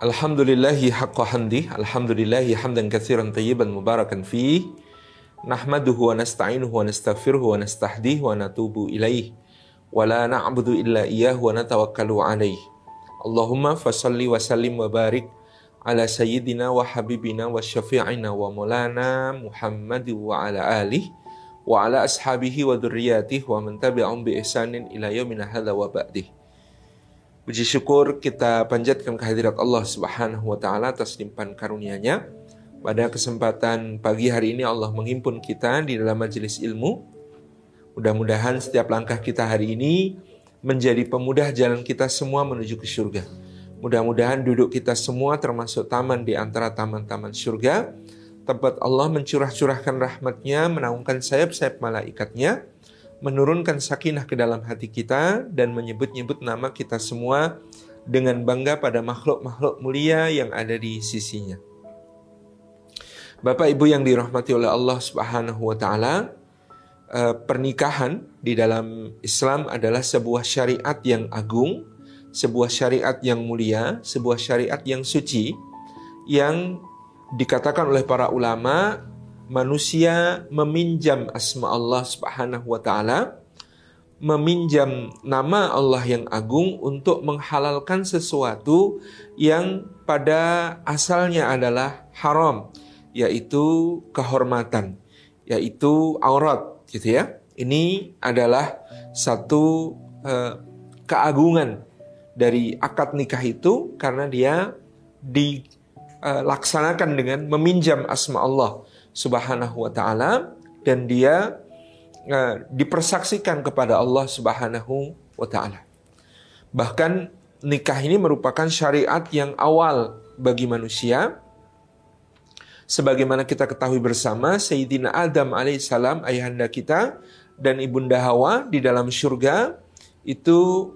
Alhamdulillahi haqqa hamdi, alhamdulillahi hamdan katsiran tayyiban mubarakan fi. Nahmaduhu wa nasta'inuhu wa nastaghfiruhu wa nastahdihi wa natubu ilaih. Wa la na'budu illa iyyahu wa natawakkalu alaih. Allahumma fasalli wa sallim wa barik ala sayyidina wa habibina wa syafi'ina wa maulana Muhammad wa ala alihi wa ala ashabihi wa dzurriyyatihi wa man bi ihsanin ila yaumina hadza wa ba'dih. Puji syukur kita panjatkan kehadirat Allah Subhanahu wa taala atas limpahan karunia-Nya. Pada kesempatan pagi hari ini Allah menghimpun kita di dalam majelis ilmu. Mudah-mudahan setiap langkah kita hari ini menjadi pemudah jalan kita semua menuju ke surga. Mudah-mudahan duduk kita semua termasuk taman di antara taman-taman surga. Tempat Allah mencurah-curahkan rahmatnya, menaungkan sayap-sayap malaikatnya menurunkan sakinah ke dalam hati kita dan menyebut-nyebut nama kita semua dengan bangga pada makhluk-makhluk mulia yang ada di sisinya. Bapak Ibu yang dirahmati oleh Allah Subhanahu wa taala, eh, pernikahan di dalam Islam adalah sebuah syariat yang agung, sebuah syariat yang mulia, sebuah syariat yang suci yang dikatakan oleh para ulama manusia meminjam asma Allah Subhanahu wa taala, meminjam nama Allah yang agung untuk menghalalkan sesuatu yang pada asalnya adalah haram, yaitu kehormatan, yaitu aurat, gitu ya. Ini adalah satu uh, keagungan dari akad nikah itu karena dia dilaksanakan dengan meminjam asma Allah Subhanahu wa taala dan dia uh, dipersaksikan kepada Allah Subhanahu wa taala. Bahkan nikah ini merupakan syariat yang awal bagi manusia. Sebagaimana kita ketahui bersama, Sayyidina Adam alaihissalam, ayahanda kita, dan ibunda Hawa di dalam surga, itu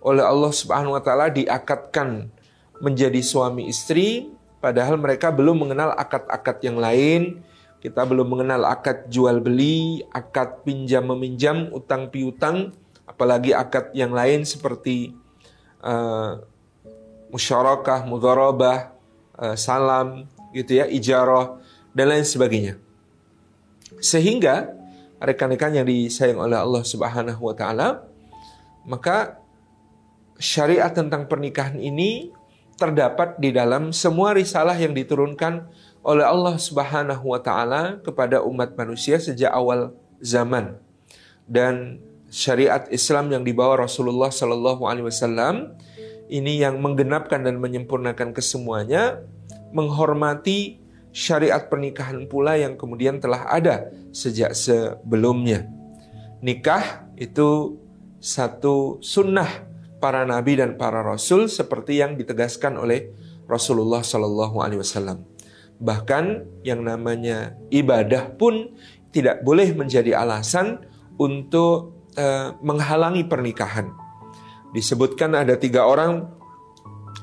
oleh Allah subhanahu wa ta'ala diakatkan menjadi suami istri, padahal mereka belum mengenal akad-akad yang lain, kita belum mengenal akad jual beli, akad pinjam meminjam, utang piutang, apalagi akad yang lain seperti uh, musyarakah, mudharabah, uh, salam, gitu ya, ijarah dan lain sebagainya. Sehingga rekan-rekan yang disayang oleh Allah Subhanahu wa taala, maka syariat tentang pernikahan ini terdapat di dalam semua risalah yang diturunkan oleh Allah Subhanahu wa taala kepada umat manusia sejak awal zaman. Dan syariat Islam yang dibawa Rasulullah Shallallahu alaihi wasallam ini yang menggenapkan dan menyempurnakan kesemuanya, menghormati syariat pernikahan pula yang kemudian telah ada sejak sebelumnya. Nikah itu satu sunnah para nabi dan para rasul seperti yang ditegaskan oleh Rasulullah Shallallahu Alaihi Wasallam. Bahkan yang namanya ibadah pun tidak boleh menjadi alasan untuk uh, menghalangi pernikahan. Disebutkan ada tiga orang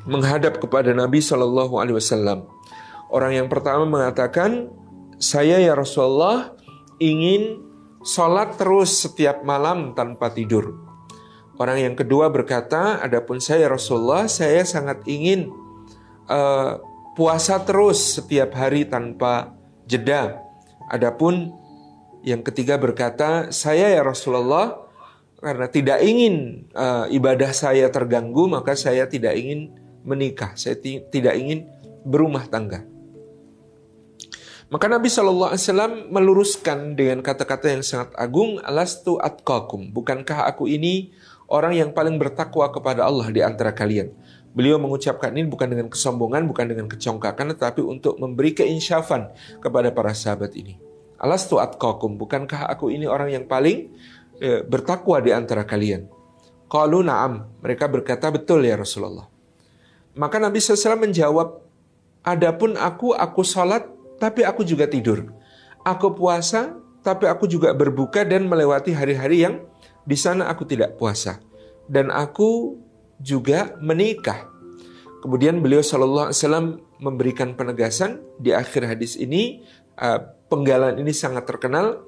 menghadap kepada Nabi Shallallahu Alaihi Wasallam. Orang yang pertama mengatakan, saya ya Rasulullah ingin sholat terus setiap malam tanpa tidur. Orang yang kedua berkata, adapun saya Rasulullah, saya sangat ingin uh, puasa terus setiap hari tanpa jeda. Adapun yang ketiga berkata, saya ya Rasulullah karena tidak ingin uh, ibadah saya terganggu, maka saya tidak ingin menikah. Saya tidak ingin berumah tangga. Maka Nabi Shallallahu Alaihi Wasallam meluruskan dengan kata-kata yang sangat agung, alastu atqakum. Bukankah aku ini orang yang paling bertakwa kepada Allah di antara kalian? Beliau mengucapkan ini bukan dengan kesombongan, bukan dengan kecongkakan, tetapi untuk memberi keinsyafan kepada para sahabat ini. Alastu atqakum, bukankah aku ini orang yang paling e, bertakwa di antara kalian? Qalu na'am, mereka berkata betul ya Rasulullah. Maka Nabi SAW menjawab, Adapun aku, aku salat, tapi aku juga tidur. Aku puasa, tapi aku juga berbuka dan melewati hari-hari yang di sana aku tidak puasa. Dan aku juga menikah. Kemudian beliau Shallallahu Alaihi Wasallam memberikan penegasan di akhir hadis ini uh, penggalan ini sangat terkenal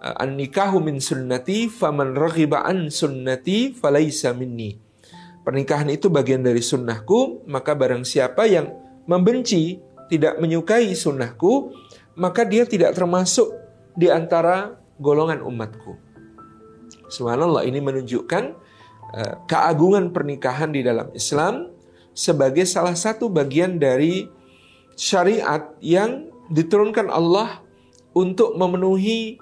uh, an nikahu min sunnati faman raghiba an sunnati falaisa minni. pernikahan itu bagian dari sunnahku, maka barang siapa yang membenci, tidak menyukai sunnahku, maka dia tidak termasuk di antara golongan umatku. Subhanallah ini menunjukkan uh, keagungan pernikahan di dalam Islam sebagai salah satu bagian dari syariat yang diturunkan Allah untuk memenuhi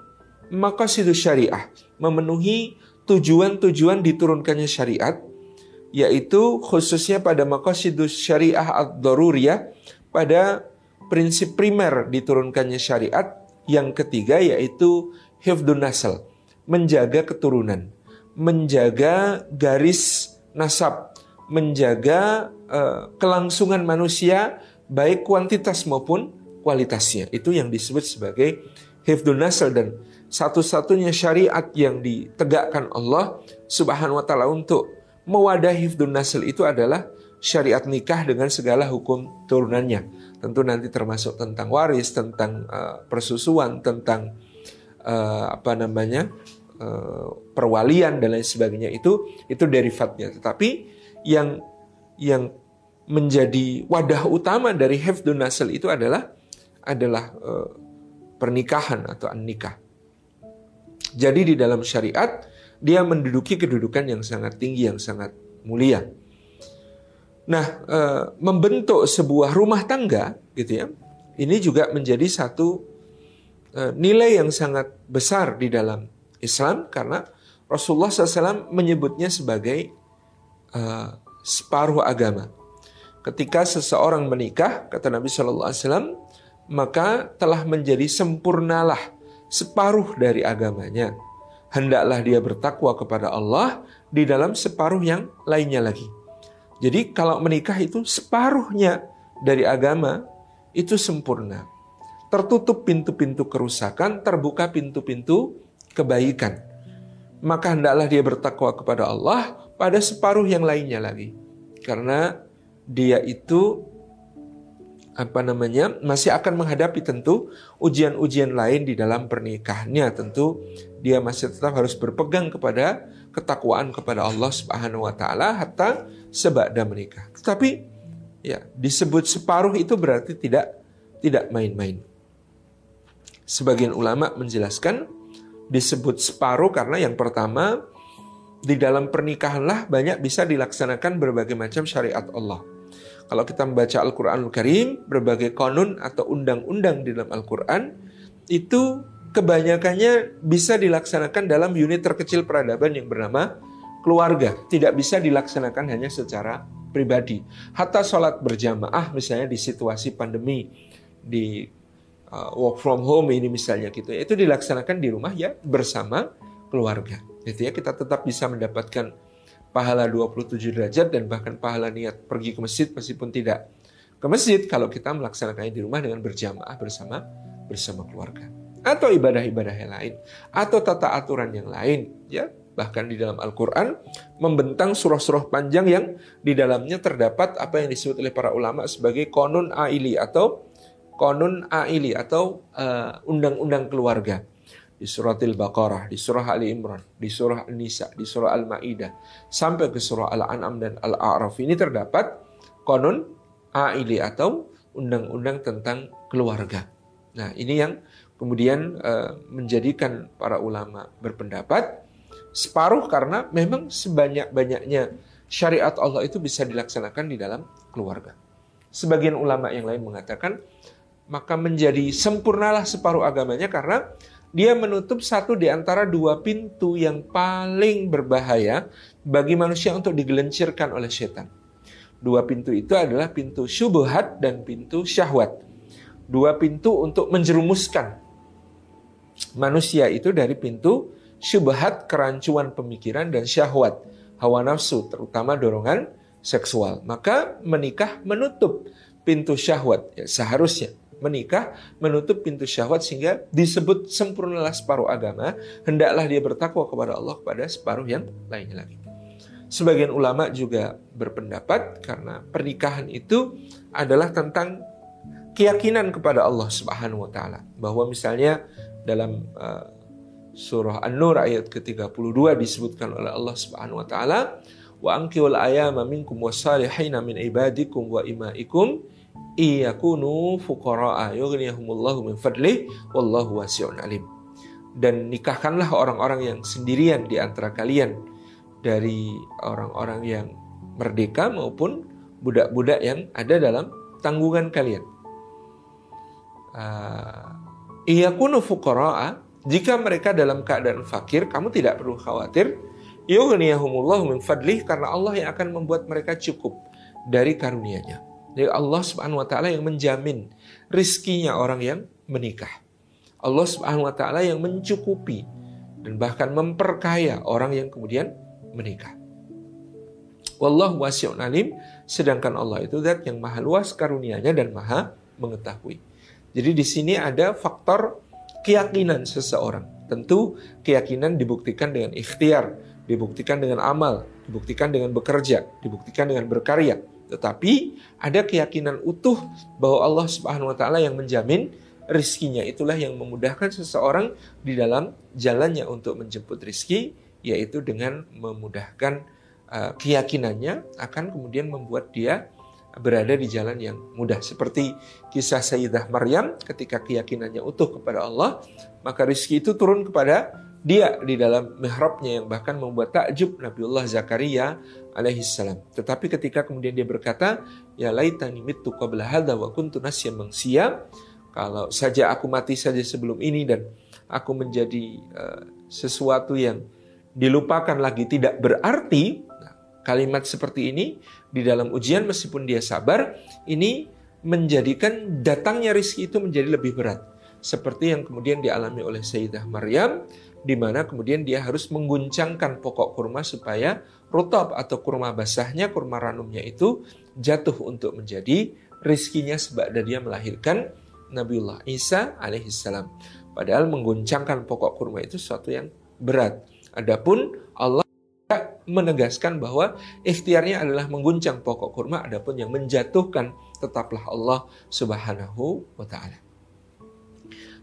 maqasidus syariah, memenuhi tujuan-tujuan diturunkannya syariat, yaitu khususnya pada maqasidus syariah ad-daruriyah, pada prinsip primer diturunkannya syariat, yang ketiga yaitu hifdun nasal, menjaga keturunan, menjaga garis nasab, menjaga uh, kelangsungan manusia baik kuantitas maupun kualitasnya. Itu yang disebut sebagai hifdun nasal dan satu-satunya syariat yang ditegakkan Allah Subhanahu wa taala untuk mewadahi hifdun nasl itu adalah syariat nikah dengan segala hukum turunannya. Tentu nanti termasuk tentang waris, tentang uh, persusuan, tentang uh, apa namanya? Perwalian dan lain sebagainya itu itu derivatnya. Tetapi yang yang menjadi wadah utama dari hifdun nasl itu adalah adalah uh, pernikahan atau an-nikah. Jadi di dalam syariat dia menduduki kedudukan yang sangat tinggi, yang sangat mulia. Nah, e, membentuk sebuah rumah tangga, gitu ya, ini juga menjadi satu e, nilai yang sangat besar di dalam Islam karena Rasulullah SAW menyebutnya sebagai e, separuh agama. Ketika seseorang menikah, kata Nabi Shallallahu Alaihi Wasallam, maka telah menjadi sempurnalah separuh dari agamanya. Hendaklah dia bertakwa kepada Allah di dalam separuh yang lainnya lagi. Jadi kalau menikah itu separuhnya dari agama itu sempurna. Tertutup pintu-pintu kerusakan, terbuka pintu-pintu kebaikan. Maka hendaklah dia bertakwa kepada Allah pada separuh yang lainnya lagi. Karena dia itu apa namanya masih akan menghadapi tentu ujian-ujian lain di dalam pernikahannya tentu dia masih tetap harus berpegang kepada ketakwaan kepada Allah Subhanahu wa taala hatta sebada menikah. Tetapi ya disebut separuh itu berarti tidak tidak main-main. Sebagian ulama menjelaskan disebut separuh karena yang pertama di dalam pernikahanlah banyak bisa dilaksanakan berbagai macam syariat Allah. Kalau kita membaca Al-Quranul Karim, berbagai konun atau undang-undang di dalam Al-Quran, itu kebanyakannya bisa dilaksanakan dalam unit terkecil peradaban yang bernama keluarga. Tidak bisa dilaksanakan hanya secara pribadi. Hatta sholat berjamaah misalnya di situasi pandemi, di uh, work from home ini misalnya gitu ya, itu dilaksanakan di rumah ya bersama keluarga. Gitu ya, kita tetap bisa mendapatkan pahala 27 derajat dan bahkan pahala niat pergi ke masjid meskipun tidak ke masjid kalau kita melaksanakannya di rumah dengan berjamaah bersama bersama keluarga. Atau ibadah-ibadah yang lain atau tata aturan yang lain ya. Bahkan di dalam Al-Qur'an membentang surah-surah panjang yang di dalamnya terdapat apa yang disebut oleh para ulama sebagai konun aili atau konun aili atau uh, undang-undang uh, keluarga di surah Al-Baqarah, di surah Ali Imran, di surah An-Nisa, di surah Al-Maidah, sampai ke surah Al-An'am dan Al-A'raf ini terdapat konon aili atau undang-undang tentang keluarga. Nah, ini yang kemudian uh, menjadikan para ulama berpendapat separuh karena memang sebanyak-banyaknya syariat Allah itu bisa dilaksanakan di dalam keluarga. Sebagian ulama yang lain mengatakan maka menjadi sempurnalah separuh agamanya karena dia menutup satu di antara dua pintu yang paling berbahaya bagi manusia untuk digelencirkan oleh setan. Dua pintu itu adalah pintu syubhat dan pintu syahwat. Dua pintu untuk menjerumuskan manusia itu dari pintu syubhat, kerancuan pemikiran, dan syahwat, hawa nafsu, terutama dorongan seksual. Maka menikah menutup pintu syahwat, ya, seharusnya menikah menutup pintu syahwat sehingga disebut sempurnalah separuh agama, hendaklah dia bertakwa kepada Allah pada separuh yang lainnya lagi. Sebagian ulama juga berpendapat karena pernikahan itu adalah tentang keyakinan kepada Allah Subhanahu wa taala bahwa misalnya dalam uh, surah An-Nur ayat ke-32 disebutkan oleh Allah Subhanahu wa taala wa anqiyul ayama minkum wasalihina min ibadikum wa imaikum iyakunu fuqara'a yughniyahumullahu min fadlih wallahu wasi'un alim. Dan nikahkanlah orang-orang yang sendirian di antara kalian dari orang-orang yang merdeka maupun budak-budak yang ada dalam tanggungan kalian. Uh, iyakunu fuqara'a jika mereka dalam keadaan fakir, kamu tidak perlu khawatir. Yughniyahumullahu min fadlih karena Allah yang akan membuat mereka cukup dari karunia-Nya. Jadi Allah Subhanahu wa taala yang menjamin rizkinya orang yang menikah. Allah Subhanahu wa taala yang mencukupi dan bahkan memperkaya orang yang kemudian menikah. Wallahu wasi'un alim, sedangkan Allah itu zat yang maha luas karunianya dan maha mengetahui. Jadi di sini ada faktor keyakinan seseorang. Tentu keyakinan dibuktikan dengan ikhtiar, dibuktikan dengan amal, dibuktikan dengan bekerja, dibuktikan dengan berkarya. Tetapi ada keyakinan utuh bahwa Allah Subhanahu wa taala yang menjamin rizkinya. Itulah yang memudahkan seseorang di dalam jalannya untuk menjemput rizki yaitu dengan memudahkan uh, keyakinannya akan kemudian membuat dia berada di jalan yang mudah. Seperti kisah Sayyidah Maryam ketika keyakinannya utuh kepada Allah maka rizki itu turun kepada dia di dalam mihrabnya yang bahkan membuat takjub Nabiullah Zakaria alaihissalam. Tetapi ketika kemudian dia berkata, ya laitani mitu qabla hadha wa kuntu nasyan mangsia. Kalau saja aku mati saja sebelum ini dan aku menjadi uh, sesuatu yang dilupakan lagi tidak berarti. Nah, kalimat seperti ini di dalam ujian meskipun dia sabar, ini menjadikan datangnya rizki itu menjadi lebih berat. Seperti yang kemudian dialami oleh Sayyidah Maryam di mana kemudian dia harus mengguncangkan pokok kurma supaya rutab atau kurma basahnya, kurma ranumnya itu jatuh untuk menjadi rizkinya sebab dia melahirkan Nabiullah Isa alaihissalam. Padahal mengguncangkan pokok kurma itu sesuatu yang berat. Adapun Allah menegaskan bahwa ikhtiarnya adalah mengguncang pokok kurma, adapun yang menjatuhkan tetaplah Allah Subhanahu wa taala.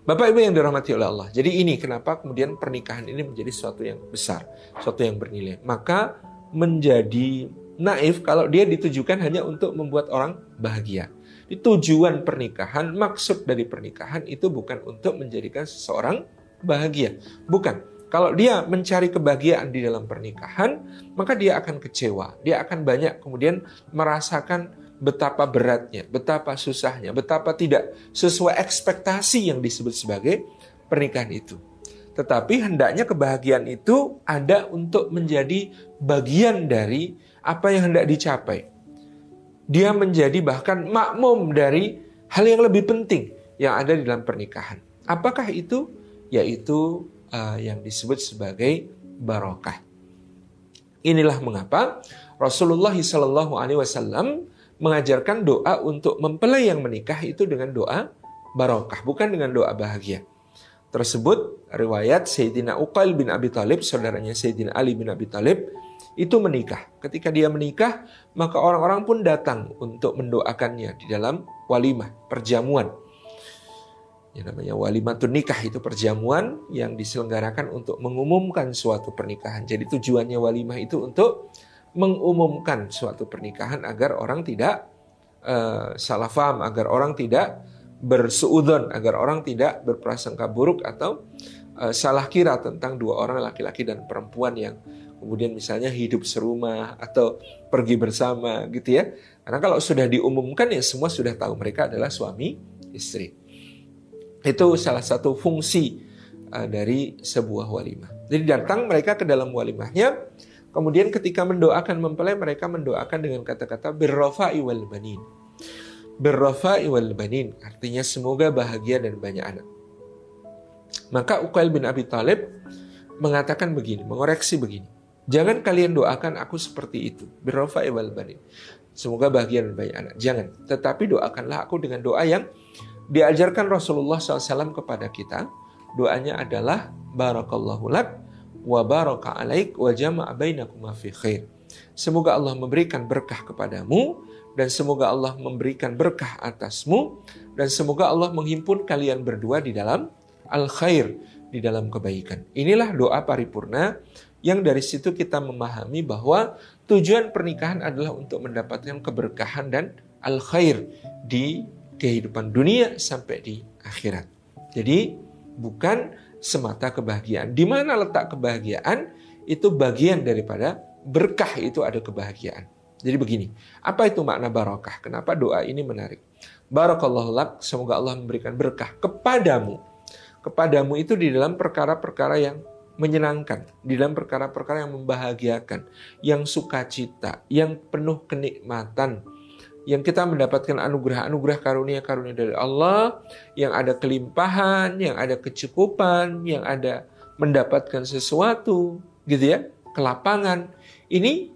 Bapak Ibu yang dirahmati oleh Allah. Jadi ini kenapa kemudian pernikahan ini menjadi sesuatu yang besar, sesuatu yang bernilai. Maka menjadi naif kalau dia ditujukan hanya untuk membuat orang bahagia. Di tujuan pernikahan, maksud dari pernikahan itu bukan untuk menjadikan seseorang bahagia. Bukan. Kalau dia mencari kebahagiaan di dalam pernikahan, maka dia akan kecewa. Dia akan banyak kemudian merasakan betapa beratnya, betapa susahnya, betapa tidak sesuai ekspektasi yang disebut sebagai pernikahan itu. Tetapi hendaknya kebahagiaan itu ada untuk menjadi bagian dari apa yang hendak dicapai. Dia menjadi bahkan makmum dari hal yang lebih penting yang ada di dalam pernikahan. Apakah itu? Yaitu uh, yang disebut sebagai barokah. Inilah mengapa Rasulullah Shallallahu Alaihi Wasallam mengajarkan doa untuk mempelai yang menikah itu dengan doa barokah, bukan dengan doa bahagia. Tersebut riwayat Sayyidina Uqail bin Abi Talib, saudaranya Sayyidina Ali bin Abi Talib, itu menikah. Ketika dia menikah, maka orang-orang pun datang untuk mendoakannya di dalam walimah, perjamuan. Yang namanya walimatun nikah itu perjamuan yang diselenggarakan untuk mengumumkan suatu pernikahan. Jadi tujuannya walimah itu untuk mengumumkan suatu pernikahan agar orang tidak uh, salah faham, agar orang tidak bersuudon, agar orang tidak berprasangka buruk atau uh, salah kira tentang dua orang laki-laki dan perempuan yang kemudian misalnya hidup serumah atau pergi bersama gitu ya. Karena kalau sudah diumumkan ya semua sudah tahu mereka adalah suami istri. Itu salah satu fungsi uh, dari sebuah walimah. Jadi datang mereka ke dalam walimahnya Kemudian ketika mendoakan mempelai mereka mendoakan dengan kata-kata berrofa'i wal banin. Berrofa'i wal banin artinya semoga bahagia dan banyak anak. Maka Uqail bin Abi Talib mengatakan begini, mengoreksi begini. Jangan kalian doakan aku seperti itu. Berrofa'i wal banin. Semoga bahagia dan banyak anak. Jangan. Tetapi doakanlah aku dengan doa yang diajarkan Rasulullah SAW kepada kita. Doanya adalah Barakallahu lak wa baraka alaik wa jama'a bainakuma fi khair. Semoga Allah memberikan berkah kepadamu dan semoga Allah memberikan berkah atasmu dan semoga Allah menghimpun kalian berdua di dalam al khair, di dalam kebaikan. Inilah doa paripurna yang dari situ kita memahami bahwa tujuan pernikahan adalah untuk mendapatkan keberkahan dan al khair di kehidupan dunia sampai di akhirat. Jadi bukan semata kebahagiaan. Di mana letak kebahagiaan itu bagian daripada berkah itu ada kebahagiaan. Jadi begini, apa itu makna barakah? Kenapa doa ini menarik? Barakallahu lak, semoga Allah memberikan berkah kepadamu. Kepadamu itu di dalam perkara-perkara yang menyenangkan, di dalam perkara-perkara yang membahagiakan, yang sukacita, yang penuh kenikmatan, yang kita mendapatkan anugerah-anugerah karunia-karunia dari Allah, yang ada kelimpahan, yang ada kecukupan, yang ada mendapatkan sesuatu, gitu ya, kelapangan. Ini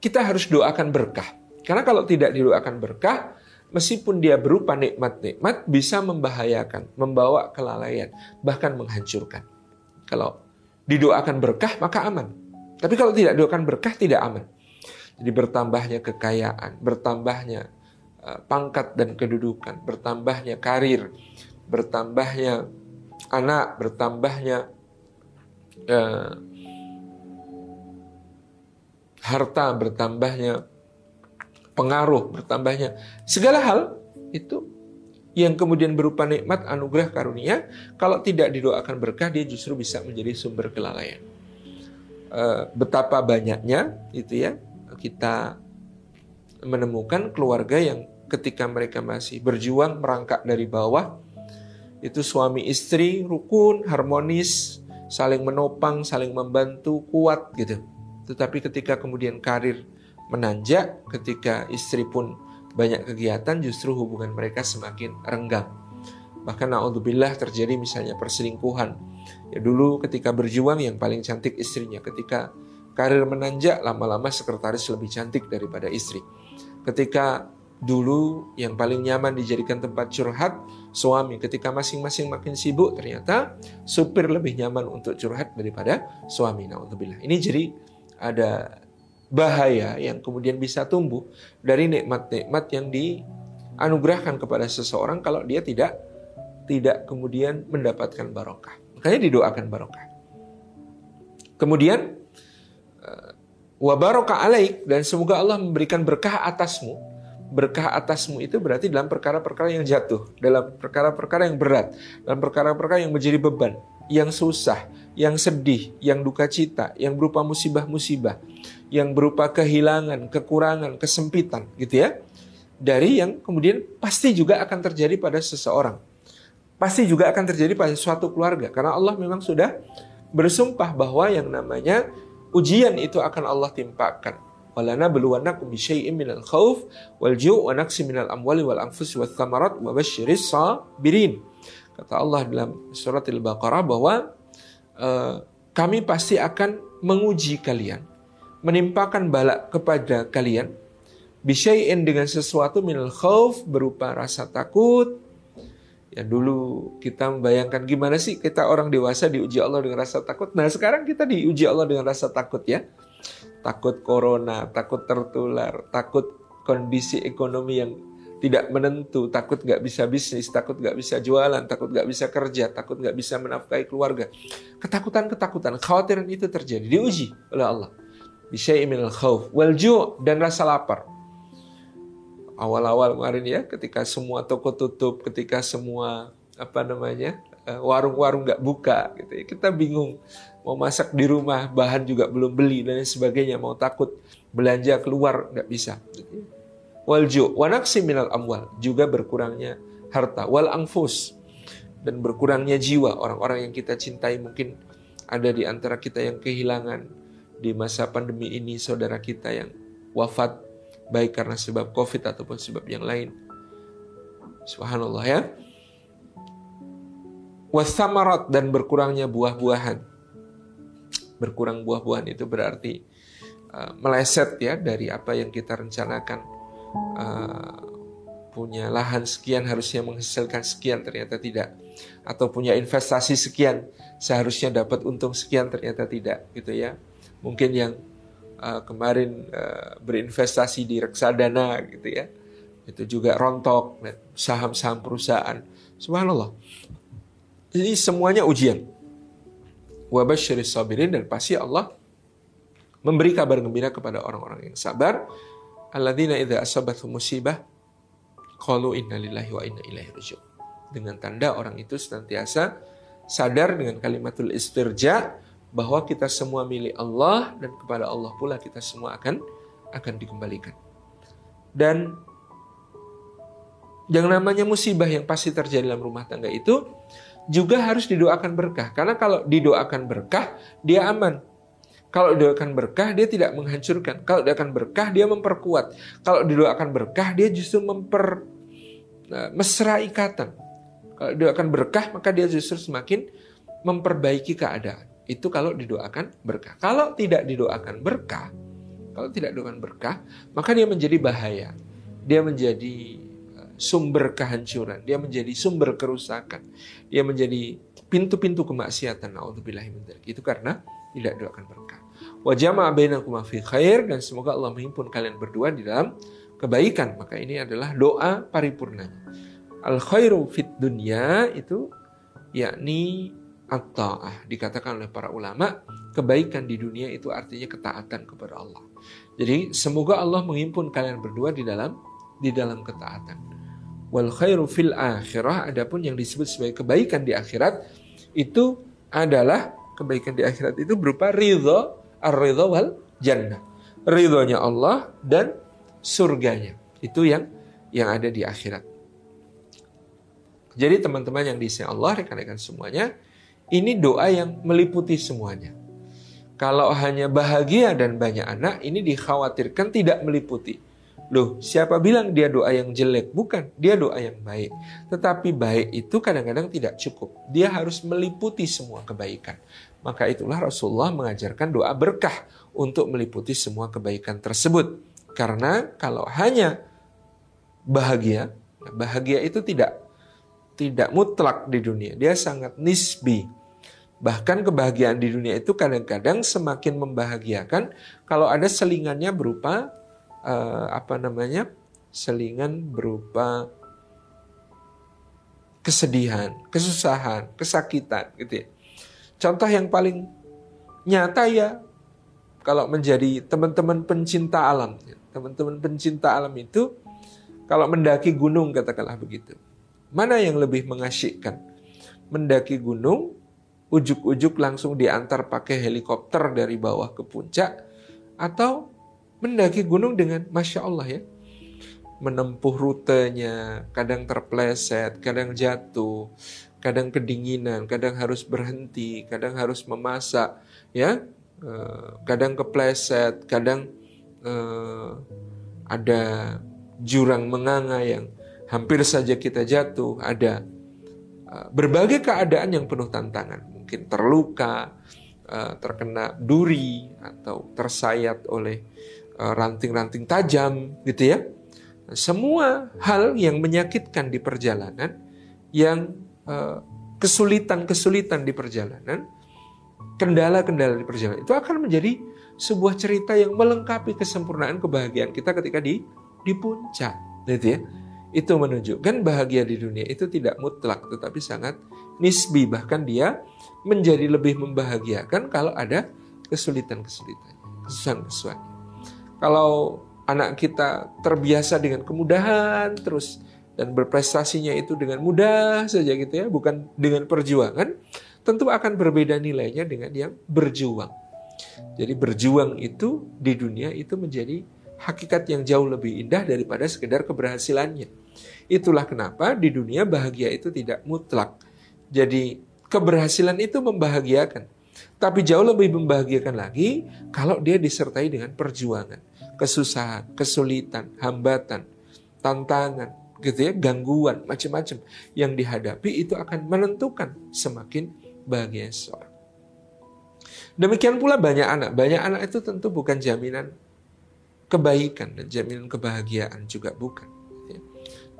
kita harus doakan berkah. Karena kalau tidak didoakan berkah, meskipun dia berupa nikmat-nikmat, bisa membahayakan, membawa kelalaian, bahkan menghancurkan. Kalau didoakan berkah, maka aman. Tapi kalau tidak didoakan berkah, tidak aman. Jadi bertambahnya kekayaan, bertambahnya uh, pangkat dan kedudukan, bertambahnya karir, bertambahnya anak, bertambahnya uh, harta, bertambahnya pengaruh, bertambahnya segala hal itu yang kemudian berupa nikmat anugerah karunia kalau tidak didoakan berkah dia justru bisa menjadi sumber kelalaian. Uh, betapa banyaknya itu ya kita menemukan keluarga yang ketika mereka masih berjuang merangkak dari bawah itu suami istri rukun, harmonis, saling menopang, saling membantu, kuat gitu. Tetapi ketika kemudian karir menanjak, ketika istri pun banyak kegiatan, justru hubungan mereka semakin renggang. Bahkan naudzubillah terjadi misalnya perselingkuhan. Ya dulu ketika berjuang yang paling cantik istrinya, ketika Karir menanjak, lama-lama sekretaris lebih cantik daripada istri. Ketika dulu yang paling nyaman dijadikan tempat curhat, suami ketika masing-masing makin sibuk, ternyata supir lebih nyaman untuk curhat daripada suami. Nah, Ini jadi ada bahaya yang kemudian bisa tumbuh dari nikmat-nikmat yang dianugerahkan kepada seseorang kalau dia tidak tidak kemudian mendapatkan barokah. Makanya didoakan barokah. Kemudian wa alaik dan semoga Allah memberikan berkah atasmu. Berkah atasmu itu berarti dalam perkara-perkara yang jatuh, dalam perkara-perkara yang berat, dalam perkara-perkara yang menjadi beban, yang susah, yang sedih, yang duka cita, yang berupa musibah-musibah, yang berupa kehilangan, kekurangan, kesempitan, gitu ya. Dari yang kemudian pasti juga akan terjadi pada seseorang. Pasti juga akan terjadi pada suatu keluarga karena Allah memang sudah bersumpah bahwa yang namanya ujian itu akan Allah timpakan. Walana beluwanakum bisyai'in minal khawf wal ju' wa naqsi minal amwali wal anfus wa thamarat wa basyiris sabirin. Kata Allah dalam surat Al-Baqarah bahwa uh, kami pasti akan menguji kalian, menimpakan balak kepada kalian bisyai'in dengan sesuatu minal khawf berupa rasa takut, Ya dulu kita membayangkan gimana sih kita orang dewasa diuji Allah dengan rasa takut. Nah sekarang kita diuji Allah dengan rasa takut ya. Takut corona, takut tertular, takut kondisi ekonomi yang tidak menentu, takut nggak bisa bisnis, takut nggak bisa jualan, takut nggak bisa kerja, takut nggak bisa menafkahi keluarga. Ketakutan-ketakutan, khawatiran itu terjadi, diuji oleh Allah. Bisyai'imil khawf, wal dan rasa lapar awal-awal kemarin ya ketika semua toko tutup, ketika semua apa namanya eh, warung-warung nggak buka gitu ya. Kita bingung mau masak di rumah, bahan juga belum beli dan sebagainya, mau takut belanja keluar nggak bisa. Gitu ya. Walju, wanaksi amwal juga berkurangnya harta, wal angfus dan berkurangnya jiwa orang-orang yang kita cintai mungkin ada di antara kita yang kehilangan di masa pandemi ini saudara kita yang wafat baik karena sebab COVID ataupun sebab yang lain. Subhanallah ya. Wasamarat dan berkurangnya buah-buahan. Berkurang buah-buahan itu berarti uh, meleset ya dari apa yang kita rencanakan. Uh, punya lahan sekian harusnya menghasilkan sekian ternyata tidak atau punya investasi sekian seharusnya dapat untung sekian ternyata tidak gitu ya mungkin yang uh, kemarin uh, berinvestasi di reksadana gitu ya. Itu juga rontok saham-saham perusahaan. Subhanallah. Jadi semuanya ujian. Wabasyiris sabirin dan pasti Allah memberi kabar gembira kepada orang-orang yang sabar. Alladzina idza asabathum musibah qalu inna lillahi wa inna ilaihi raji'un. Dengan tanda orang itu senantiasa sadar dengan kalimatul istirja bahwa kita semua milik Allah dan kepada Allah pula kita semua akan akan dikembalikan. Dan yang namanya musibah yang pasti terjadi dalam rumah tangga itu juga harus didoakan berkah. Karena kalau didoakan berkah, dia aman. Kalau didoakan berkah, dia tidak menghancurkan. Kalau didoakan berkah, dia memperkuat. Kalau didoakan berkah, dia justru memper eh, mesra ikatan. Kalau didoakan berkah, maka dia justru semakin memperbaiki keadaan. Itu kalau didoakan berkah. Kalau tidak didoakan berkah, kalau tidak didoakan berkah, maka dia menjadi bahaya. Dia menjadi eh, sumber kehancuran, dia menjadi sumber kerusakan, dia menjadi pintu-pintu kemaksiatan. Itu karena tidak doakan berkah. Bainakum khair dan semoga Allah menghimpun kalian berdua di dalam kebaikan. Maka ini adalah doa paripurna. Al khairu fit dunya itu yakni at-ta'ah. Dikatakan oleh para ulama, kebaikan di dunia itu artinya ketaatan kepada Allah. Jadi semoga Allah menghimpun kalian berdua di dalam di dalam ketaatan. Wal khairu fil akhirah adapun yang disebut sebagai kebaikan di akhirat itu adalah kebaikan di akhirat itu berupa ridho, ar-ridho wal jannah. Ridhonya Allah dan surganya. Itu yang yang ada di akhirat. Jadi teman-teman yang diisi Allah, rekan-rekan semuanya, ini doa yang meliputi semuanya. Kalau hanya bahagia dan banyak anak, ini dikhawatirkan tidak meliputi. Loh, siapa bilang dia doa yang jelek? Bukan, dia doa yang baik. Tetapi baik itu kadang-kadang tidak cukup. Dia harus meliputi semua kebaikan. Maka itulah Rasulullah mengajarkan doa berkah untuk meliputi semua kebaikan tersebut. Karena kalau hanya bahagia, bahagia itu tidak tidak mutlak di dunia. Dia sangat nisbi. Bahkan kebahagiaan di dunia itu kadang-kadang semakin membahagiakan kalau ada selingannya berupa uh, apa namanya selingan berupa kesedihan, kesusahan, kesakitan gitu ya. Contoh yang paling nyata ya kalau menjadi teman-teman pencinta alam. Teman-teman pencinta alam itu kalau mendaki gunung katakanlah begitu. Mana yang lebih mengasyikkan? Mendaki gunung, ujuk-ujuk langsung diantar pakai helikopter dari bawah ke puncak, atau mendaki gunung dengan masya Allah ya. Menempuh rutenya kadang terpleset kadang jatuh kadang kedinginan kadang harus berhenti kadang harus memasak ya. Eh, kadang kepleset kadang uh, ada jurang menganga yang hampir saja kita jatuh ada uh, berbagai keadaan yang penuh tantangan mungkin terluka uh, terkena duri atau tersayat oleh Eh, ranting-ranting tajam gitu ya. Semua hal yang menyakitkan di perjalanan, yang eh, kesulitan-kesulitan di perjalanan, kendala-kendala di perjalanan itu akan menjadi sebuah cerita yang melengkapi kesempurnaan kebahagiaan kita ketika di di puncak, gitu ya. Itu menunjukkan bahagia di dunia itu tidak mutlak tetapi sangat nisbi bahkan dia menjadi lebih membahagiakan kalau ada kesulitan-kesulitan, kesusahan-kesusahan. Kalau anak kita terbiasa dengan kemudahan terus dan berprestasinya itu dengan mudah saja gitu ya, bukan dengan perjuangan, tentu akan berbeda nilainya dengan yang berjuang. Jadi berjuang itu di dunia itu menjadi hakikat yang jauh lebih indah daripada sekedar keberhasilannya. Itulah kenapa di dunia bahagia itu tidak mutlak. Jadi keberhasilan itu membahagiakan. Tapi jauh lebih membahagiakan lagi kalau dia disertai dengan perjuangan kesusahan, kesulitan, hambatan, tantangan, gitu ya, gangguan, macam-macam yang dihadapi itu akan menentukan semakin bahagia seseorang. Demikian pula banyak anak. Banyak anak itu tentu bukan jaminan kebaikan dan jaminan kebahagiaan juga bukan. Gitu ya.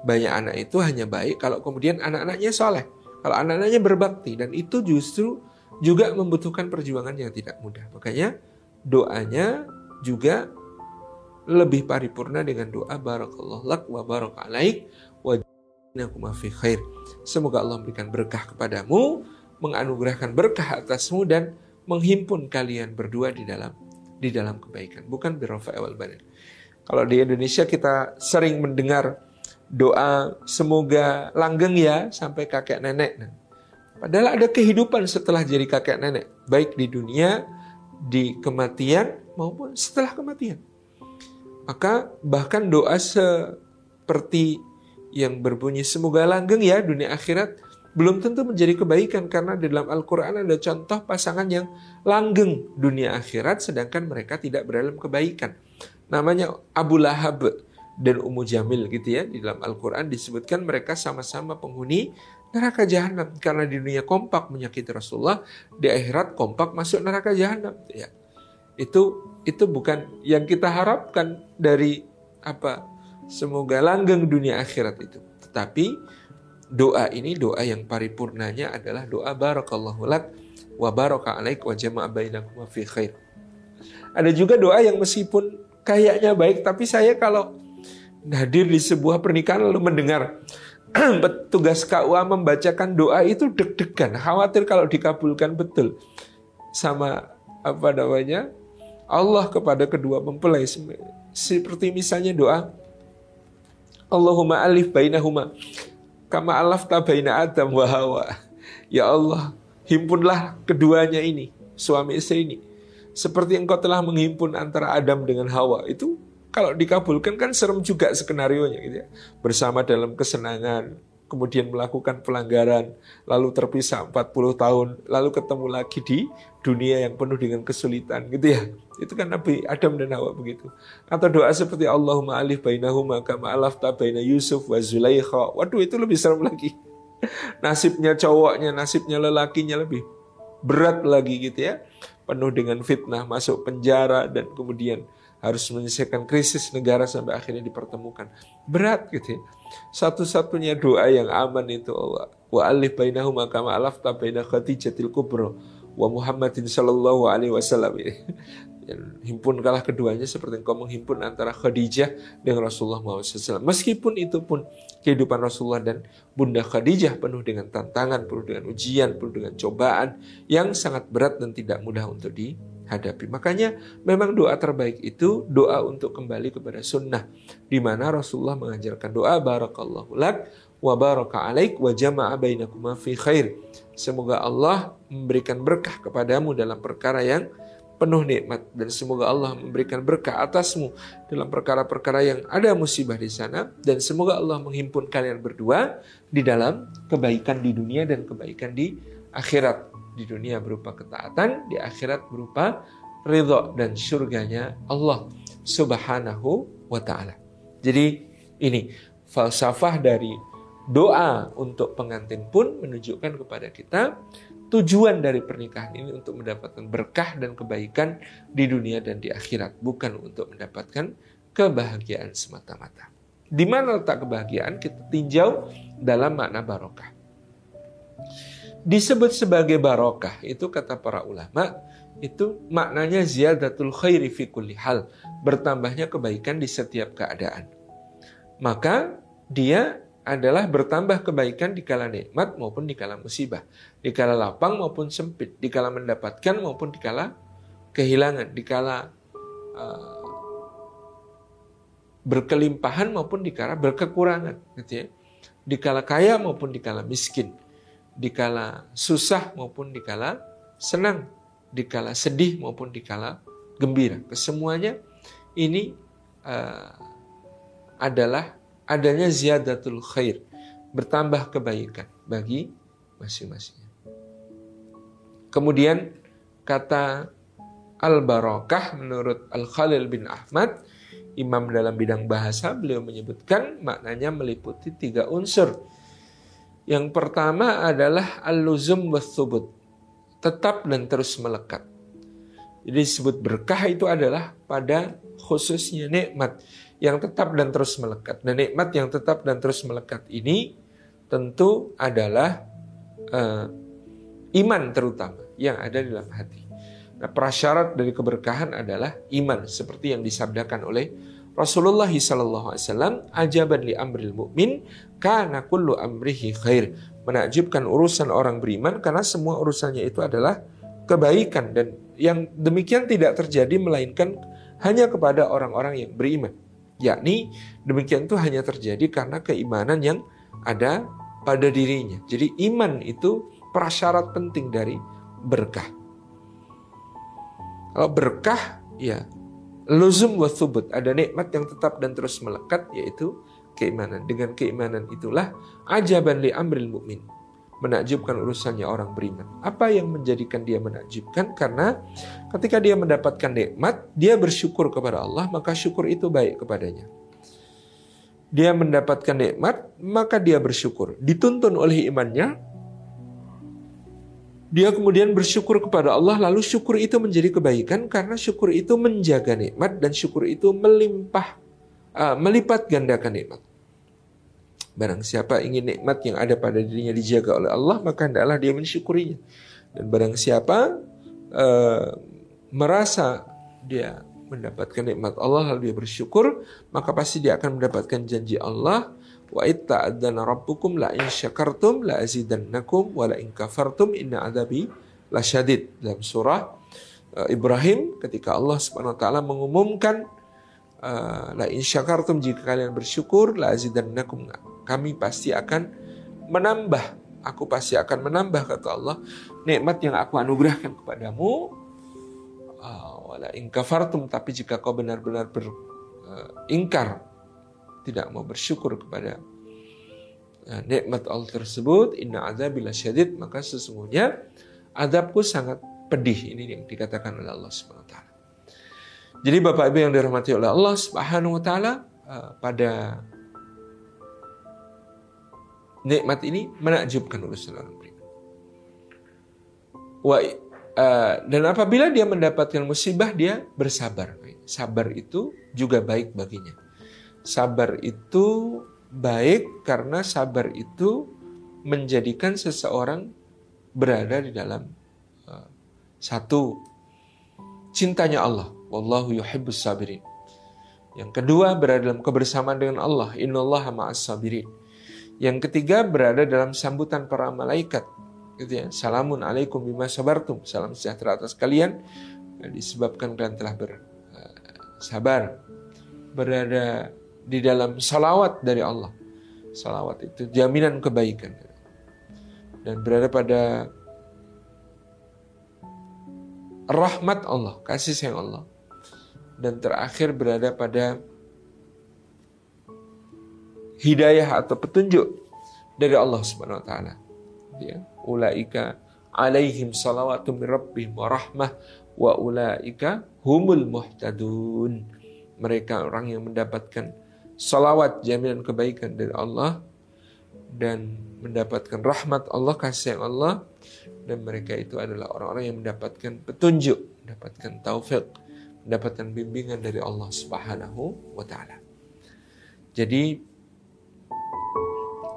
Banyak anak itu hanya baik kalau kemudian anak-anaknya soleh. Kalau anak-anaknya berbakti dan itu justru juga membutuhkan perjuangan yang tidak mudah. Makanya doanya juga lebih paripurna dengan doa barakallahu lak wa barak alaik wa fi khair. Semoga Allah memberikan berkah kepadamu, menganugerahkan berkah atasmu dan menghimpun kalian berdua di dalam di dalam kebaikan, bukan birofa awal badan. Kalau di Indonesia kita sering mendengar doa semoga langgeng ya sampai kakek nenek. Padahal ada kehidupan setelah jadi kakek nenek, baik di dunia, di kematian maupun setelah kematian. Maka bahkan doa seperti yang berbunyi semoga langgeng ya dunia akhirat belum tentu menjadi kebaikan karena di dalam Al-Quran ada contoh pasangan yang langgeng dunia akhirat sedangkan mereka tidak berdalam kebaikan. Namanya Abu Lahab dan Ummu Jamil gitu ya. Di dalam Al-Quran disebutkan mereka sama-sama penghuni neraka jahanam. Karena di dunia kompak menyakiti Rasulullah, di akhirat kompak masuk neraka jahanam. Ya. Itu itu bukan yang kita harapkan dari apa semoga langgeng dunia akhirat itu. Tetapi doa ini doa yang paripurnanya adalah doa barakallahu lak wa baraka alaik wa jama'a bainakum fi khair. Ada juga doa yang meskipun kayaknya baik tapi saya kalau hadir di sebuah pernikahan lalu mendengar petugas KUA membacakan doa itu deg-degan, khawatir kalau dikabulkan betul sama apa namanya Allah kepada kedua mempelai seperti misalnya doa Allahumma alif bainahuma kama alaf tabaina Adam wa Hawa. Ya Allah, himpunlah keduanya ini, suami istri ini. Seperti engkau telah menghimpun antara Adam dengan Hawa. Itu kalau dikabulkan kan serem juga skenario nya gitu ya. Bersama dalam kesenangan, kemudian melakukan pelanggaran, lalu terpisah 40 tahun, lalu ketemu lagi di dunia yang penuh dengan kesulitan gitu ya. Itu kan Nabi Adam dan Hawa begitu. Atau doa seperti Allahumma alif bainahuma kama alafta baina Yusuf wa Zulaikha. Waduh itu lebih serem lagi. Nasibnya cowoknya, nasibnya lelakinya lebih berat lagi gitu ya. Penuh dengan fitnah, masuk penjara dan kemudian harus menyelesaikan krisis negara sampai akhirnya dipertemukan. Berat gitu ya. Satu-satunya doa yang aman itu Allah. Wa alif bainahuma kama alafta baina Khadijatil Kubra wa Muhammadin sallallahu alaihi wasallam. Himpunkanlah keduanya seperti engkau menghimpun antara Khadijah dengan Rasulullah SAW. Meskipun itu pun kehidupan Rasulullah dan Bunda Khadijah penuh dengan tantangan, penuh dengan ujian, penuh dengan cobaan yang sangat berat dan tidak mudah untuk di hadapi. Makanya memang doa terbaik itu doa untuk kembali kepada sunnah. Di mana Rasulullah mengajarkan doa barakallahu lak wa baraka alaik wa jama'a bainakuma fi khair. Semoga Allah memberikan berkah kepadamu dalam perkara yang penuh nikmat dan semoga Allah memberikan berkah atasmu dalam perkara-perkara yang ada musibah di sana dan semoga Allah menghimpun kalian berdua di dalam kebaikan di dunia dan kebaikan di akhirat di dunia berupa ketaatan, di akhirat berupa ridho dan surganya Allah Subhanahu wa taala. Jadi ini falsafah dari doa untuk pengantin pun menunjukkan kepada kita tujuan dari pernikahan ini untuk mendapatkan berkah dan kebaikan di dunia dan di akhirat, bukan untuk mendapatkan kebahagiaan semata-mata. Di mana letak kebahagiaan kita tinjau dalam makna barokah disebut sebagai barokah. Itu kata para ulama itu maknanya ziyadatul khairi fi kulli hal. Bertambahnya kebaikan di setiap keadaan. Maka dia adalah bertambah kebaikan di kala nikmat maupun di kala musibah. Di kala lapang maupun sempit. Di kala mendapatkan maupun di kala kehilangan. Di kala uh, berkelimpahan maupun di kala berkekurangan. Gitu ya. Di kala kaya maupun di kala miskin dikala susah maupun dikala senang, dikala sedih maupun dikala gembira. Kesemuanya ini uh, adalah adanya ziyadatul khair, bertambah kebaikan bagi masing-masingnya. Kemudian kata al-barakah menurut Al-Khalil bin Ahmad, imam dalam bidang bahasa, beliau menyebutkan maknanya meliputi tiga unsur yang pertama adalah al-luzum wathubut. Tetap dan terus melekat. Jadi disebut berkah itu adalah pada khususnya nikmat yang tetap dan terus melekat. Dan nikmat yang tetap dan terus melekat ini tentu adalah uh, iman terutama yang ada di dalam hati. Nah, prasyarat dari keberkahan adalah iman seperti yang disabdakan oleh Rasulullah sallallahu alaihi wasallam ajaban li amril mukmin karena kullu amrihi khair. Menakjubkan urusan orang beriman karena semua urusannya itu adalah kebaikan dan yang demikian tidak terjadi melainkan hanya kepada orang-orang yang beriman. Yakni demikian itu hanya terjadi karena keimanan yang ada pada dirinya. Jadi iman itu prasyarat penting dari berkah. Kalau berkah ya luzum wa thubut, ada nikmat yang tetap dan terus melekat yaitu keimanan. Dengan keimanan itulah ajaban li amril mukmin menakjubkan urusannya orang beriman. Apa yang menjadikan dia menakjubkan? Karena ketika dia mendapatkan nikmat, dia bersyukur kepada Allah, maka syukur itu baik kepadanya. Dia mendapatkan nikmat, maka dia bersyukur. Dituntun oleh imannya, dia kemudian bersyukur kepada Allah, lalu syukur itu menjadi kebaikan karena syukur itu menjaga nikmat dan syukur itu melimpah, uh, melipat gandakan nikmat. Barang siapa ingin nikmat yang ada pada dirinya dijaga oleh Allah, maka hendaklah dia mensyukurinya. Dan barang siapa uh, merasa dia mendapatkan nikmat Allah lalu dia bersyukur, maka pasti dia akan mendapatkan janji Allah wa itta'adzana rabbukum la in syakartum la azidannakum wa la in kafartum inna adabi lasyadid dalam surah uh, Ibrahim ketika Allah Subhanahu wa taala mengumumkan uh, la in syakartum jika kalian bersyukur la azidannakum kami pasti akan menambah. Aku pasti akan menambah kata Allah nikmat yang aku anugerahkan kepadamu. Ah, wala ingkafartum tapi jika kau benar-benar beringkar eh, tidak mau bersyukur kepada uh, nikmat Allah tersebut inna azabil syadid maka sesungguhnya adabku sangat pedih ini yang dikatakan oleh Allah Subhanahu wa taala. Jadi Bapak Ibu yang dirahmati oleh Allah Subhanahu wa taala uh, pada nikmat ini menakjubkan urusan orang beriman. Wa, uh, dan apabila dia mendapatkan musibah, dia bersabar. Sabar itu juga baik baginya. Sabar itu baik karena sabar itu menjadikan seseorang berada di dalam uh, satu cintanya Allah. Wallahu yuhibbus sabirin. Yang kedua berada dalam kebersamaan dengan Allah. Innallaha ma'as sabirin yang ketiga berada dalam sambutan para malaikat. Gitu ya. Salamun alaikum bima sabartum. Salam sejahtera atas kalian disebabkan kalian telah bersabar. Eh, berada di dalam salawat dari Allah. Salawat itu jaminan kebaikan. Dan berada pada rahmat Allah, kasih sayang Allah. Dan terakhir berada pada hidayah atau petunjuk dari Allah Subhanahu wa taala. Ya, ulaika alaihim salawatu min rabbihim wa rahmah wa ulaika humul muhtadun. Mereka orang yang mendapatkan salawat jaminan kebaikan dari Allah dan mendapatkan rahmat Allah kasih Allah dan mereka itu adalah orang-orang yang mendapatkan petunjuk, mendapatkan taufik, mendapatkan bimbingan dari Allah Subhanahu wa taala. Jadi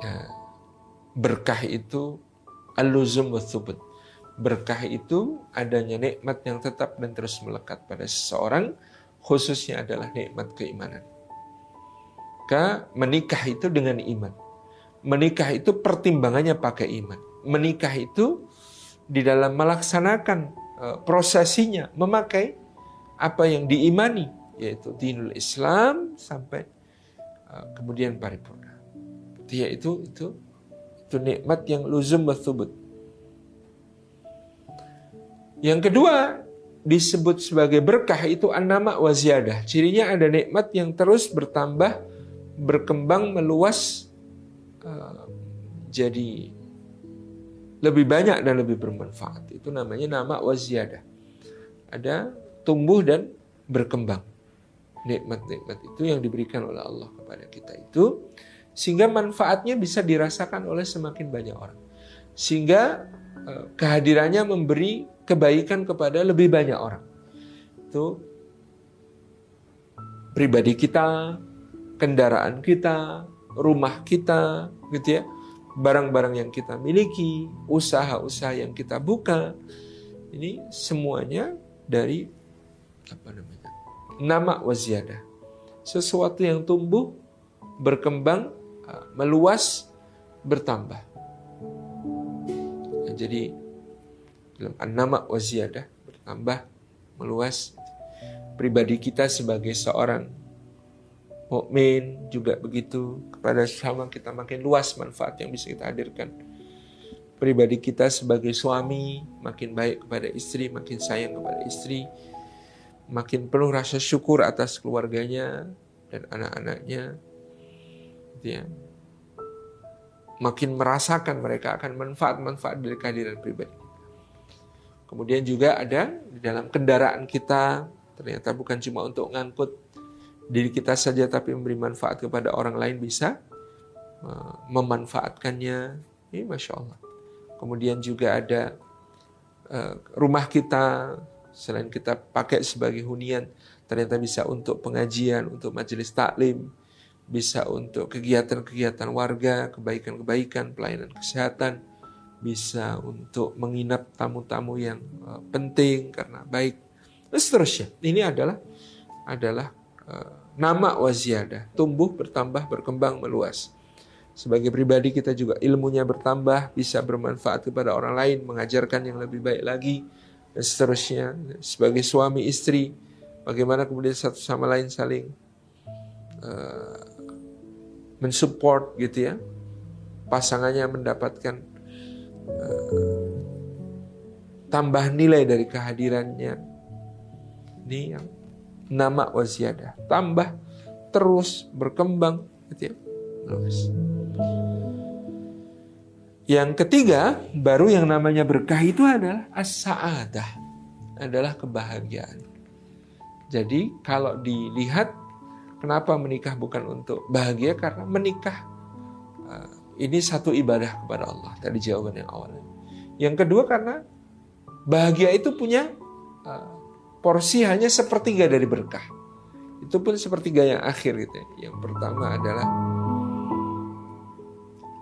Ya. Berkah itu al-luzum Berkah itu adanya nikmat yang tetap dan terus melekat pada seseorang, khususnya adalah nikmat keimanan. Maka menikah itu dengan iman. Menikah itu pertimbangannya pakai iman. Menikah itu di dalam melaksanakan uh, prosesinya memakai apa yang diimani yaitu dinul Islam sampai uh, kemudian paripurna. Dia itu itu itu nikmat yang luzum bertubut. Yang kedua disebut sebagai berkah itu an-nama wa ziyadah. Cirinya ada nikmat yang terus bertambah, berkembang, meluas uh, jadi lebih banyak dan lebih bermanfaat. Itu namanya nama wa ziyadah. Ada tumbuh dan berkembang. Nikmat-nikmat itu yang diberikan oleh Allah kepada kita itu sehingga manfaatnya bisa dirasakan oleh semakin banyak orang. Sehingga eh, kehadirannya memberi kebaikan kepada lebih banyak orang. Itu pribadi kita, kendaraan kita, rumah kita, gitu ya. Barang-barang yang kita miliki, usaha-usaha yang kita buka. Ini semuanya dari apa namanya? Nama waziyadah. Sesuatu yang tumbuh, berkembang meluas bertambah. Jadi dalam nama waziyadah bertambah meluas. Pribadi kita sebagai seorang mukmin juga begitu kepada sama kita makin luas manfaat yang bisa kita hadirkan. Pribadi kita sebagai suami makin baik kepada istri, makin sayang kepada istri, makin penuh rasa syukur atas keluarganya dan anak-anaknya. Gitu ya. Makin merasakan mereka akan manfaat-manfaat dari kehadiran pribadi. Kemudian juga ada di dalam kendaraan kita, ternyata bukan cuma untuk ngangkut diri kita saja tapi memberi manfaat kepada orang lain bisa memanfaatkannya. Ini Masya Allah. Kemudian juga ada uh, rumah kita, selain kita pakai sebagai hunian, ternyata bisa untuk pengajian, untuk majelis taklim, bisa untuk kegiatan-kegiatan warga, kebaikan-kebaikan, pelayanan kesehatan, bisa untuk menginap tamu-tamu yang uh, penting karena baik dan seterusnya. Ini adalah adalah nama waziyadah, tumbuh, bertambah, berkembang, meluas. Sebagai pribadi kita juga ilmunya bertambah, bisa bermanfaat kepada orang lain, mengajarkan yang lebih baik lagi, dan seterusnya. Sebagai suami istri, bagaimana kemudian satu sama lain saling uh, mensupport gitu ya, pasangannya mendapatkan Eh, tambah nilai dari kehadirannya. Ini yang nama waziyadah. Tambah terus berkembang gitu ya. Terus. Yang ketiga, baru yang namanya berkah itu adalah as-sa'adah. Adalah kebahagiaan. Jadi kalau dilihat kenapa menikah bukan untuk bahagia karena menikah eh, ini satu ibadah kepada Allah. Tadi jawaban yang awal. Yang kedua karena bahagia itu punya uh, porsi hanya sepertiga dari berkah. Itu pun sepertiga yang akhir gitu ya. Yang pertama adalah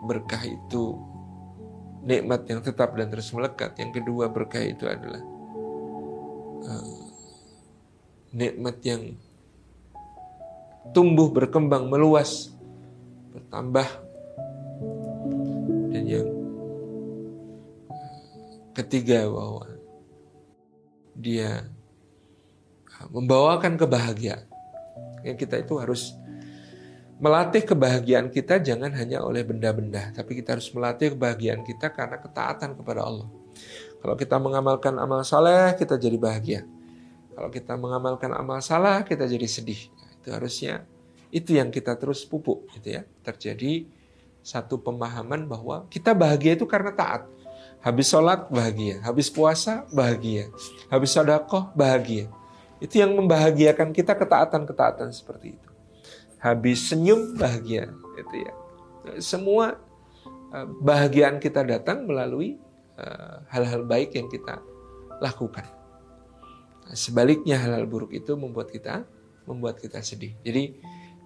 berkah itu nikmat yang tetap dan terus melekat. Yang kedua berkah itu adalah uh, nikmat yang tumbuh berkembang meluas bertambah dan yang ketiga bahwa dia membawakan kebahagiaan. Yang kita itu harus melatih kebahagiaan kita jangan hanya oleh benda-benda, tapi kita harus melatih kebahagiaan kita karena ketaatan kepada Allah. Kalau kita mengamalkan amal saleh, kita jadi bahagia. Kalau kita mengamalkan amal salah, kita jadi sedih. Itu harusnya itu yang kita terus pupuk, gitu ya. Terjadi satu pemahaman bahwa kita bahagia itu karena taat. Habis sholat bahagia, habis puasa bahagia, habis sodakoh bahagia. Itu yang membahagiakan kita ketaatan-ketaatan seperti itu. Habis senyum bahagia, itu ya. Semua eh, bahagiaan kita datang melalui eh, hal-hal baik yang kita lakukan. Sebaliknya hal-hal buruk itu membuat kita membuat kita sedih. Jadi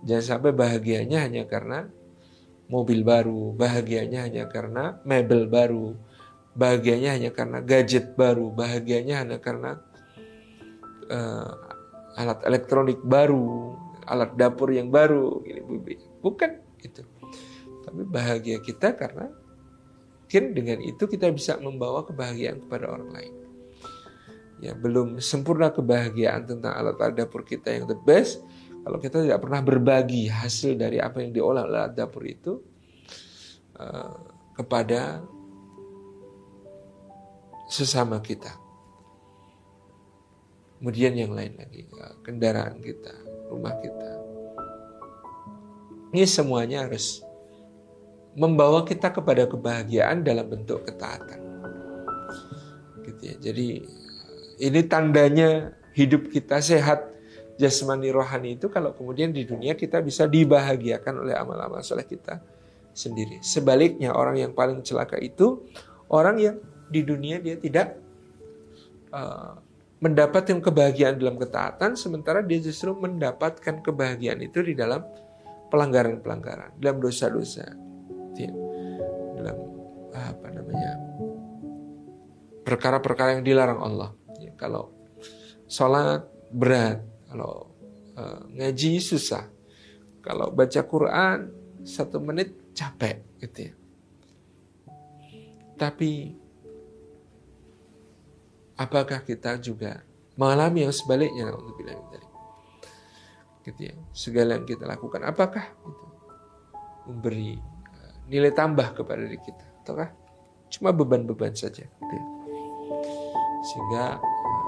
jangan sampai bahagianya hanya karena mobil baru, bahagianya hanya karena mebel baru, bahagianya hanya karena gadget baru, bahagianya hanya karena uh, alat elektronik baru, alat dapur yang baru, bukan itu. Tapi bahagia kita karena mungkin dengan itu kita bisa membawa kebahagiaan kepada orang lain. Ya belum sempurna kebahagiaan tentang alat-alat dapur kita yang the best, kalau kita tidak pernah berbagi hasil dari apa yang diolah oleh dapur itu uh, kepada sesama kita. Kemudian yang lain lagi, uh, kendaraan kita, rumah kita. Ini semuanya harus membawa kita kepada kebahagiaan dalam bentuk ketaatan. Gitu ya. Jadi ini tandanya hidup kita sehat jasmani rohani itu kalau kemudian di dunia kita bisa dibahagiakan oleh amal-amal soleh kita sendiri. Sebaliknya orang yang paling celaka itu orang yang di dunia dia tidak uh, mendapatkan kebahagiaan dalam ketaatan, sementara dia justru mendapatkan kebahagiaan itu di dalam pelanggaran-pelanggaran, dalam dosa-dosa, dalam apa namanya perkara-perkara yang dilarang Allah. Ya, kalau sholat berat, kalau uh, ngaji susah. Kalau baca Quran satu menit capek gitu ya. Tapi apakah kita juga mengalami yang sebaliknya untuk bilang tadi. Gitu ya. Segala yang kita lakukan apakah itu memberi uh, nilai tambah kepada diri kita ataukah cuma beban-beban saja gitu ya. Sehingga uh,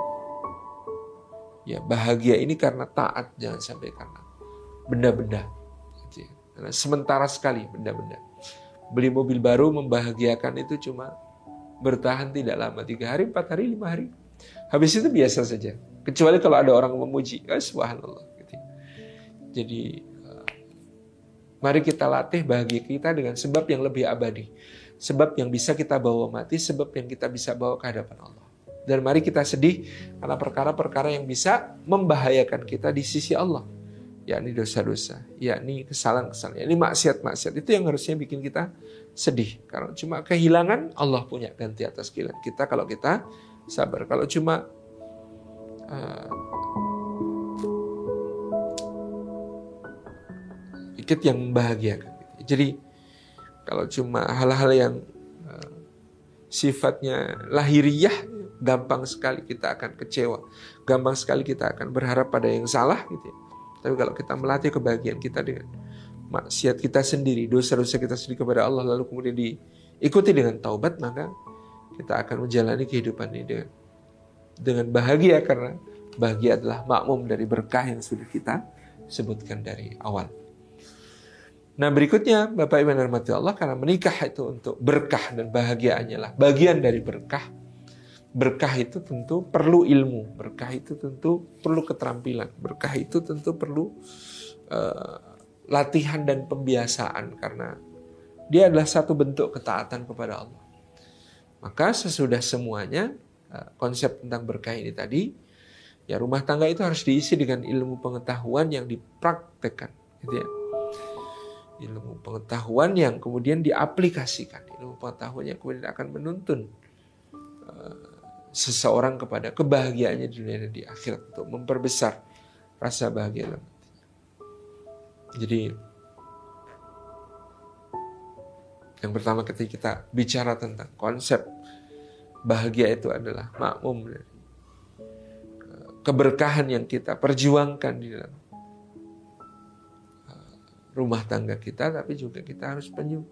ya bahagia ini karena taat jangan sampai karena benda-benda gitu ya. Sementara sekali benda-benda. Beli mobil baru membahagiakan itu cuma bertahan tidak lama tiga hari, empat hari, lima hari. Habis itu biasa saja. Kecuali kalau ada orang memuji, oh, subhanallah. Gitu. Jadi uh, mari kita latih bahagia kita dengan sebab yang lebih abadi, sebab yang bisa kita bawa mati, sebab yang kita bisa bawa ke hadapan Allah. Dan mari kita sedih karena perkara-perkara yang bisa membahayakan kita di sisi Allah yakni dosa-dosa, yakni kesalahan-kesalahan, yakni maksiat-maksiat. Itu yang harusnya bikin kita sedih. Karena cuma kehilangan, Allah punya ganti atas kehilangan kita kalau kita sabar. Kalau cuma uh, dikit yang membahagiakan. Jadi kalau cuma hal-hal yang uh, sifatnya lahiriah, gampang sekali kita akan kecewa. Gampang sekali kita akan berharap pada yang salah gitu ya tapi kalau kita melatih kebahagiaan kita dengan maksiat kita sendiri, dosa-dosa kita sendiri kepada Allah, lalu kemudian diikuti dengan taubat, maka kita akan menjalani kehidupan ini dengan, dengan bahagia karena bahagia adalah makmum dari berkah yang sudah kita sebutkan dari awal. Nah berikutnya Bapak Ibu dan Allah karena menikah itu untuk berkah dan bahagiaannya lah bagian dari berkah Berkah itu tentu perlu ilmu, berkah itu tentu perlu keterampilan, berkah itu tentu perlu uh, latihan dan pembiasaan karena dia adalah satu bentuk ketaatan kepada Allah. Maka sesudah semuanya uh, konsep tentang berkah ini tadi, ya rumah tangga itu harus diisi dengan ilmu pengetahuan yang dipraktekkan, gitu ya. Ilmu pengetahuan yang kemudian diaplikasikan, ilmu pengetahuan yang kemudian akan menuntun uh, seseorang kepada kebahagiaannya di dunia dan di akhirat untuk memperbesar rasa bahagia dalam hatinya. Jadi yang pertama ketika kita bicara tentang konsep bahagia itu adalah makmum dari eh, keberkahan yang kita perjuangkan di dalam eh, rumah tangga kita, tapi juga kita harus penyu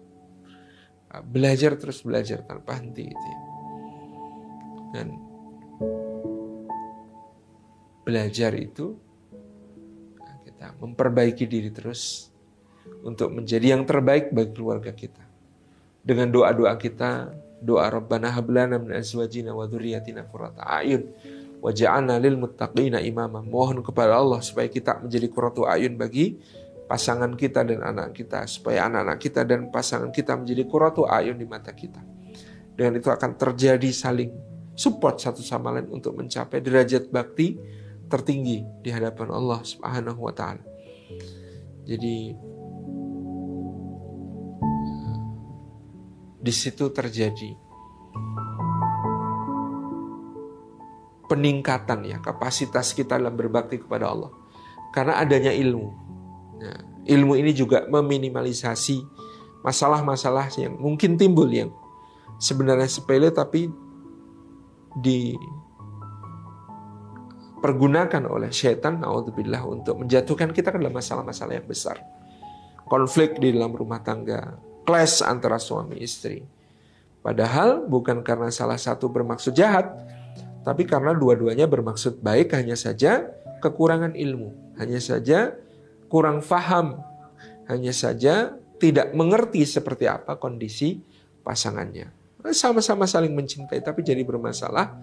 eh, belajar terus belajar tanpa henti gitu ya dan belajar itu kita memperbaiki diri terus untuk menjadi yang terbaik bagi keluarga kita. Dengan doa-doa kita, doa Rabbana hablana min azwajina wa dzurriyyatina qurrata a'yun waj'alna lil muttaqina imama. Mohon kepada Allah supaya kita menjadi qurratu ayun bagi pasangan kita dan anak kita supaya anak-anak kita dan pasangan kita menjadi qurratu ayun di mata kita. Dengan itu akan terjadi saling support satu sama lain untuk mencapai derajat bakti tertinggi di hadapan Allah Subhanahu wa taala. Jadi di situ terjadi peningkatan ya kapasitas kita dalam berbakti kepada Allah karena adanya ilmu. Nah, ilmu ini juga meminimalisasi masalah-masalah yang mungkin timbul yang sebenarnya sepele tapi dipergunakan oleh setan naudzubillah untuk menjatuhkan kita ke dalam masalah-masalah yang besar. Konflik di dalam rumah tangga, clash antara suami istri. Padahal bukan karena salah satu bermaksud jahat, tapi karena dua-duanya bermaksud baik hanya saja kekurangan ilmu, hanya saja kurang faham, hanya saja tidak mengerti seperti apa kondisi pasangannya sama-sama saling mencintai tapi jadi bermasalah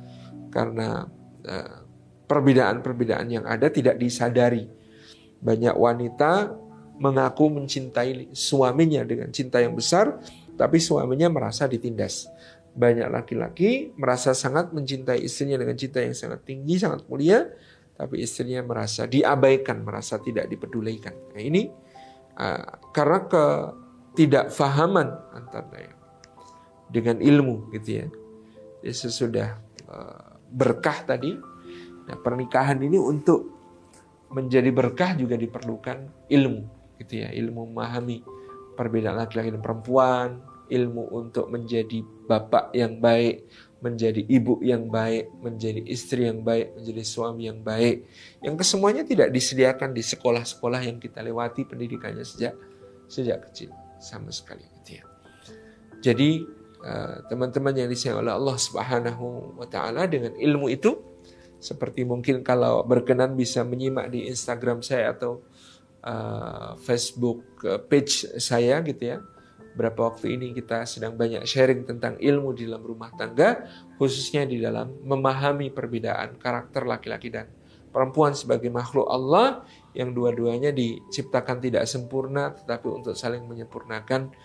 karena eh, perbedaan-perbedaan yang ada tidak disadari. Banyak wanita mengaku mencintai suaminya dengan cinta yang besar, tapi suaminya merasa ditindas. Banyak laki-laki merasa sangat mencintai istrinya dengan cinta yang sangat tinggi, sangat mulia, tapi istrinya merasa diabaikan, merasa tidak dipedulikan. Nah, ini uh, karena ketidakfahaman antara dengan ilmu gitu ya. Jadi sesudah uh, berkah tadi, nah pernikahan ini untuk menjadi berkah juga diperlukan ilmu gitu ya, ilmu memahami perbedaan laki-laki dan perempuan, ilmu untuk menjadi bapak yang baik, menjadi ibu yang baik, menjadi istri yang baik, menjadi suami yang baik. Yang kesemuanya tidak disediakan di sekolah-sekolah yang kita lewati pendidikannya sejak sejak kecil sama sekali gitu ya. Jadi eh, teman-teman yang disayang oleh Allah Subhanahu wa taala dengan ilmu itu seperti mungkin kalau berkenan bisa menyimak di Instagram saya atau uh, Facebook uh, page saya gitu ya. Berapa waktu ini kita sedang banyak sharing tentang ilmu di dalam rumah tangga, khususnya di dalam memahami perbedaan karakter laki-laki dan perempuan sebagai makhluk Allah yang dua-duanya diciptakan tidak sempurna tetapi untuk saling menyempurnakan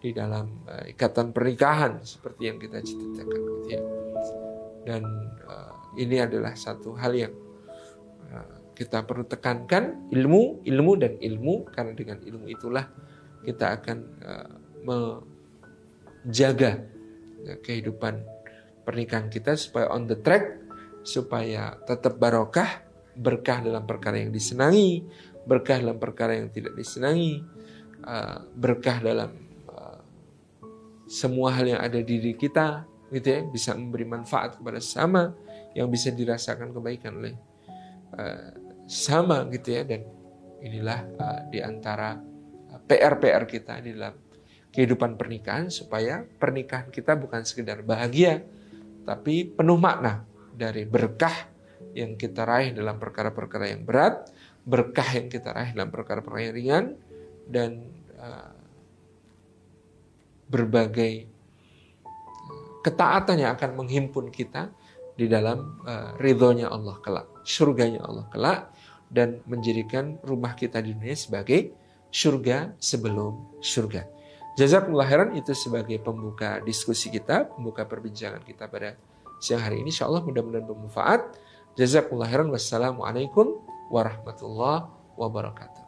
di dalam uh, ikatan pernikahan seperti yang kita gitu ya. Dan uh, ini adalah satu hal yang kita perlu tekankan ilmu, ilmu dan ilmu karena dengan ilmu itulah kita akan uh, menjaga uh, kehidupan pernikahan kita supaya on the track, supaya tetap barokah, berkah dalam perkara yang disenangi, berkah dalam perkara yang tidak disenangi, uh, berkah dalam uh, semua hal yang ada di diri kita, gitu ya, bisa memberi manfaat kepada sama yang bisa dirasakan kebaikan oleh uh, sama gitu ya. Dan inilah uh, di antara uh, PR-PR kita di dalam kehidupan pernikahan supaya pernikahan kita bukan sekedar bahagia tapi penuh makna dari berkah yang kita raih dalam perkara-perkara yang berat, berkah yang kita raih dalam perkara-perkara yang ringan dan uh, berbagai ketaatan yang akan menghimpun kita di dalam uh, ridhonya Allah kelak, surganya Allah kelak dan menjadikan rumah kita di dunia sebagai surga sebelum surga. Jazakumullah itu sebagai pembuka diskusi kita, pembuka perbincangan kita pada siang hari ini. Insya Allah mudah-mudahan bermanfaat. Jazakumullah. Wassalamualaikum warahmatullahi wabarakatuh.